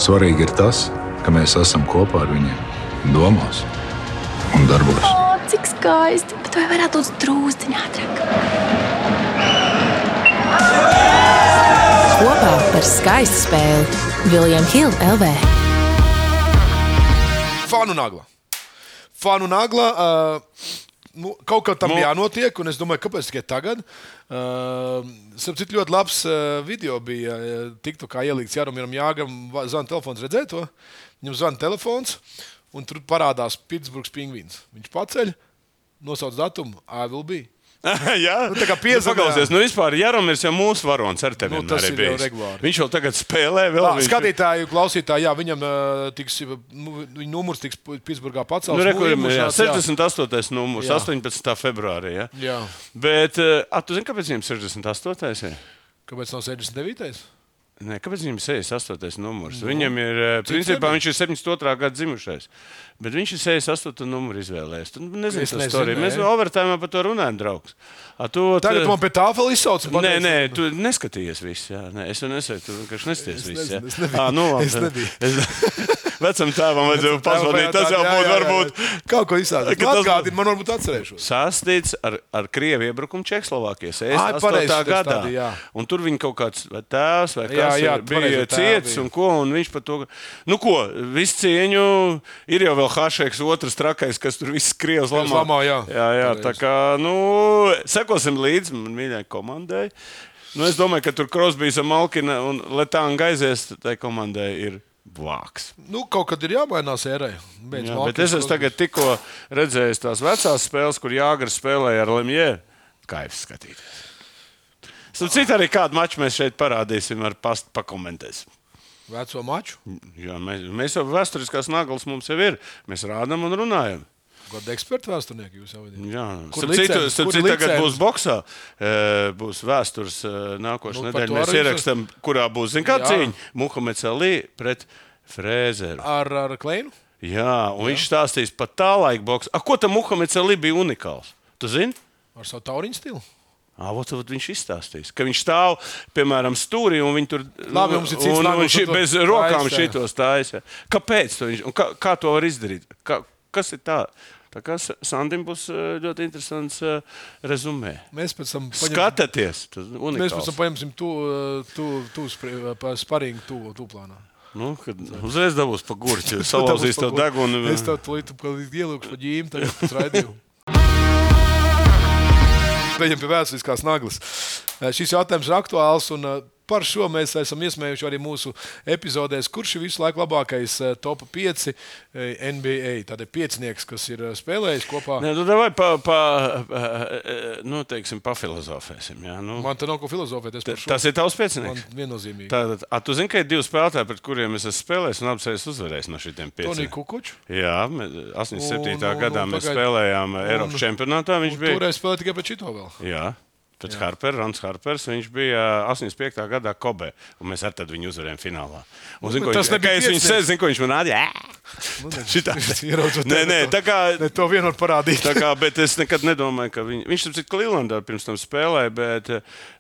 Svarīgi ir tas, ka mēs esam kopā ar viņiem, domās un darbos. O, cik skaisti! Bet vai varētu būt drūzciņā ātrāk? Kopā par skaistu spēli Viljams Hilde LV. Fanu nagla. Fanu nagla. Uh, Nu, kaut kā tam Nu. jānotiek, un es domāju, kāpēc tikai tagad. Uh, Sapratu, ļoti labs uh, video bija. Uh, Tiktu kā ielikts Jaromīram Jāgam, va- zvana telefons, redzēt to. Viņam zvana telefons, un tur parādās Pitsburgas pingvīns. Viņš paceļ, nosauc datumu, I will be. Jā, Nu, tā kā piezvanā. Nu, nu, vispār Jaromirs jau mūsu varonis ar tevi. Nu, ir jau regulāri. Viņš jau tagad spēlē vēl. Tā, viņš- skatītāju, klausītāji, jā, viņam tiks, nu, viņa numurs tiks Pitsburgā pacelts. Nu, re, kur, Nu, jā, iemušās, 68. numurs, Jā. 18. februārī. Ja? Jā. Bet, a, tu zini, kāpēc viņam 68. ir? Kāpēc nav 69? Nē, kāpēc viņam ir 68. numurs? Nu, viņam ir, eh, principā, nebija? viņš ir 72. gada dzimušais. Bet viņš ir 68. numuru izvēlējies. Tu nezini, Es nezinu, storija. Mēs nē. overtājumā par to runājam, draugs. A, tu, Tagad man pie tā vēl izsauc. Nē, nē, tu neskatījies visu. Jā. Nē, es jau nesēju, tu vienkārši nesties visu. nezinu, jā. es nebiju. Ā, nu, labi. Es nebiju. Es- Vecam tēvam vajadzēja pazvanīt. Tas jau būtu varbūt. Kaut ko izsākt. Atgādini, man varbūt atcerēšos. Sastīts ar, ar krievu iebrukumu Čehoslovākijas Ai, 8. pareizi, tas gadā. tādi, un tur viņa kaut kāds vai tēvs vai Jā, jā, ir, bija ciets un ko. Un viņš par to. Nu, ko, visu cieņu ir jau vēl Hašeks, otrs trakais, kas tur viss krievs lamā. lamā, jā. jā, jā tā kā, nu, sekosim līdzi man mīļai komandai. Nu, es domāju, ka tur Krosbīs un Malkina un Letāna aizies, tai komandai ir vāks. Nu, kaut kad ir jāmainās ērai. Jā, bet es esmu tagad tikko redzējis tās vecās spēles, kur Jāgars spēlēja ar Lemjē. Kaifs skatīties. Citādi arī kādu maču mēs šeit parādīsim, ar pastu pakomentēsim. Veco maču. Jā, mēs, mēs jau vēsturiskās naglas mums jau ir. Mēs rādām un runājam. Kāda eksperta vēsturnieki jūs jau vidī? Jā, starp citu, starp citu tagad būs boxā. e, Būs vēstures e, nākošais Nu, nedēļa. Mēs arī ierakstām, kurā būs zin, kā Jā. cīņa. Muhameds Ali pret Frēzeru. Ar, ar Kleinu? Jā, un Jā. viņš stāstīs par tā laika boxu. A, ko tam Muhameds Ali bija unikāls? Tu zini? Ar savu tauriņu stilu? Ah, vot, vot viņš izstāstīs, ka viņš stāv piemēram stūrī un viņš tur Labi, un, un ši, tu to bez rokām šitos stājas. Kāpēc? to Viņš, un kā, kā to var izdarīt? Kā, kas ir tā? Tā kā Sa- Sandim būs ļoti interesants rezumē. Mēs pēc tam paņem- ir Mēs pēc tam paņemsim tu, tu, tu spri- pa sparīgu tu, tu plānā. Nu, kad uzreiz dabūs pa gurķi, salauzīs to degunu. Es tev tulīt ielūkšu pa ģīmi, tagad pēc raidījumu. Viņam pie vēsturiskās naglas. Šis jautājums ir aktuāls. Un, par šo mēs esam iesmējuši arī mūsu epizodēs, kurš ir visu laiku labākais eh, top 5 eh, NBA. Tad ir piecinieks, kas ir eh, spēlējis kopā. Nē, nu, davai pa, pa, pa, nu, teiksim, pafilozofēsim. Jā, nu. Man te nav ko filozofēt. Ta- Tas ir tavs piecinieks. Man viennozīmīgi. Tātad, a, tu zini, ka ir divi spēlētāji, pret kuriem es esmu spēlējis un abas reizes uzvarējis no šiem pieciem. Tonija Kukučs. Jā, mē- 87. Un, un, gadā un mēs pagaid- spēlējām Eiropas čempionātā. Viņš bija. Toreiz spēlēja tikai pēc šito vēl. Jā. Pēc Harpera, Rans Harpers, viņš bija 85. gadā Kobe, un mēs ar viņu uzvarējām finālā. Un, zinu, ko tas viņš, nebija es viņu sēdu, zinu, ko viņš man rādīja. Šitā. Ieraudzot Nē, nē, tā kā Ne, to vienu var parādīt. Tā kā, bet es nekad nedomāju, ka viņ, viņš tam citu Clevelandā pirms tam spēlēja, bet,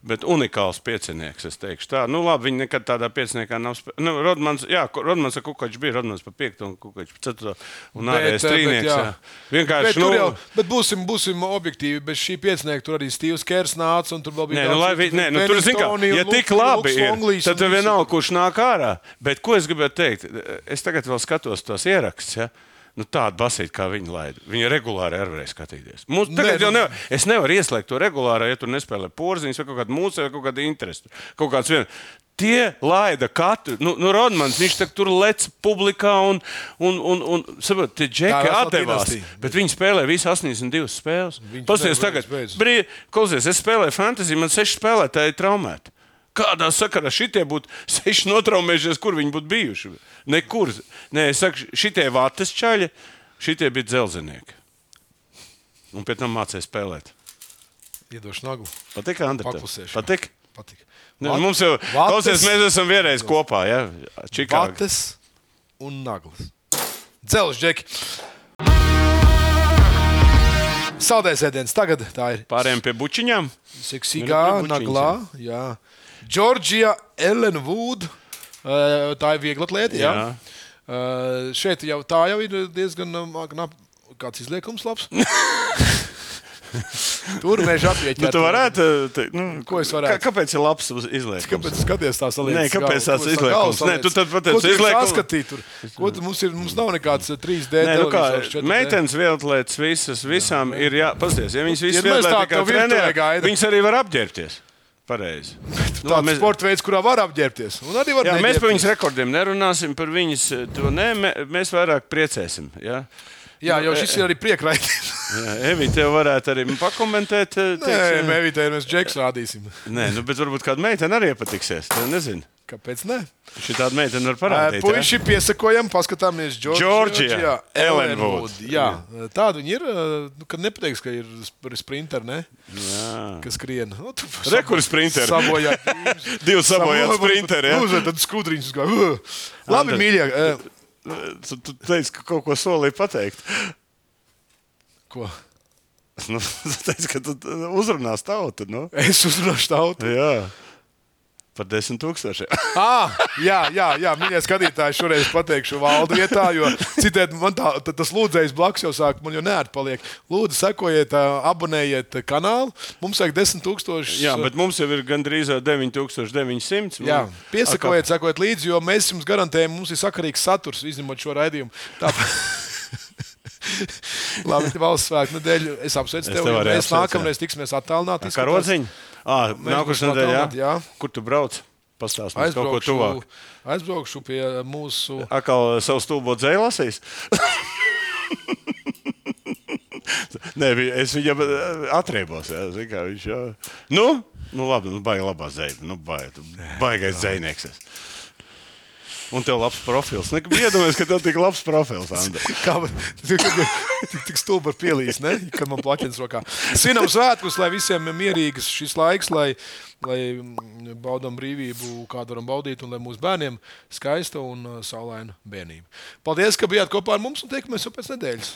bet unikāls piecinieks. Es teikšu, tā, nu, labi, viņi nekad tādā pieciniekā nav spēlējuši. Nu, Rodmans, jā, Rodmans ar Kukaču bija Rodmans pa 5 un Kukaču pa 4 un ārējais eh, bet trīnieks. jā. jā. Vienkārši, Bet, nu, nu, jau, bet būsim, būsim objektīvi. Bez šī piecinieka tur arī Steve's Kers nāca. un Tur vēl bija Nē, nu, vi, nē, nu, tur zina, ka, ja tik labi ir, tad tev vienalga, kurš nāk ārā. Bet ko es gribēju teikt? Es tagad vēl skatos tos ierakstus. Ja? Nu, tādu basītu, kā viņi laida. Viņa regulāri arī varēja skatīties. Mums, tagad Nē, jau nu- nevar, es nevaru ieslēgt to regulāri, ja tur nespēlē porziņš vai kaut kāda mūzika vai kaut kāda interese. Kaut kāds vien. Tie laida katru, nu, nu Rodmans, viņš tak tur lec publikā un, un, un, un saprot, tie džeki atdevās. Bet viņi spēlē visu 82 spēles. Pasties tagad, brīvi, klausies, es spēlēju fantasy, man seši spēlētāji ir traumēti. Kādā sakarā šitie būtu seši notraumējušies, kur viņi būtu bijuši? Nekur. Nē, es saku, šitie vates čaļi, šitie bija dzelzenieki. Un pēc tam mācīja spēlēt. Iedošu nagu. Patīk, Andri? Paklusēšu. Patīk? Patīk. Ne, Vat- mums jau, klausies, mēs esam vienreiz kopā, ja? Čikāgā. Vates un naglas. Dzelzs, Džeki. Saldējais ēdiens. Tagad tā ir Pārējiem pie bučiņām. seksīgā Nu, naglā. Jā. Džordžija Elena Wood. Eh, Tā ir viegla atlēta. Jā. Jā. Eh, Šeit jau tā jau ir diezgan knap- kāds izliekums labs. Tur mēs apieķām. Nu, tu varētu, te, nu, Ko es varētu? Kā, kāpēc ir labs izliekums? Kāpēc skaties tās lietas? Nē, kāpēc tās izliekums? Nē, tu tad pateici, izliekums. Saskatīt, tur. Ko tu mums ir? Mums nav nekāds eh, 3D. Nē, nu kā, televizors, 4D. meitenes vietlietas visas, visām ir jā, pasties, ja viņas visas tev virtuvē gaida. viņas arī var apģērbties. Pareizi. Nu, Tāds mēs- sporta veids, kurā var apģērbties. Var Jā, mēs par viņas rekordiem nerunāsim, par viņas eh, to nē, mē, mēs vairāk priecēsim. Ja? Jā, jau šis ir arī priekraitis. Jā, Evi, tev varētu arī pakomentēt. Nē, teiksim, mēvītē mēs džeks rādīsim. Nē, nu, bet varbūt kāda meitene arī iepatiksies. Tu nezini. Kāpēc ne? Šī tāda meitene var parādīt. ja? Puisi piesakojam, paskatāmies Georgia Ellenwood. Jā, tāda viņa ir. Nu, kad nepateiks, ka ir sp- sprinter, ne? Jā. Kas skrien. Nu, tu Re, kur sprinteri? Sabojā. Divi sabojāti sprinteri. Ja? Uzvar, tad uh. Labi, mīļie. Tu, tu teici, ka kaut ko solīji pateikt. Ko? Nu, tu teici, ka tu uzrunās tautu. Nu? Es uzrunāšu tautu. Jā, par desmit tūkstošiem. Ah, jā, jā, jā mīļie skatītāji, šoreiz pateikšu valdu vietā, jo citādi man tā, tas lūdzējs blakus jau sāk, man jau neatpaliek. Lūdzu, sekojiet, abonējiet kanālu. Mums vajag 10 tūkstoši. Jā, bet mums jau ir gandrīz 9900. Jā, piesakojiet, sekojiet līdzi, jo mēs jums garantējam, mums ir sakarīgs saturs, izņemot šo raidījumu. Tāpēc. Labi, valsts svētku nedēļu. Es apsveicu tevi. Mēs nākamreiz tiksimies attālināti. Kā rodziņa? Ah, Nākošais jā. Kur tu brauc? Pastāst mums kaut ko tuvāk. aizbraukšu pie mūsu. Akal savu stulbo dzēju lasīs? Nē, es viņam eh, atriebos. Jā, zini, kā viņš jau. Nu, nu labi, nu, baigi labā zēna. Nu, baigi, baigais dzēnieks. Un tev labs profils. Nekad iedomājies, ka tev tik labs profils. Kā tik, tik stulbi ar pielīs, ne? kad man plaķens rokā. Svinam svētkus, lai visiem ir mierīgs šis laiks, lai, lai mm, baudām brīvību, kādu varam baudīt, un lai mūsu bērniem skaista un uh, saulaina bērnība. Paldies, ka bijāt kopā ar mums un tiekamies jau pēc nedēļas.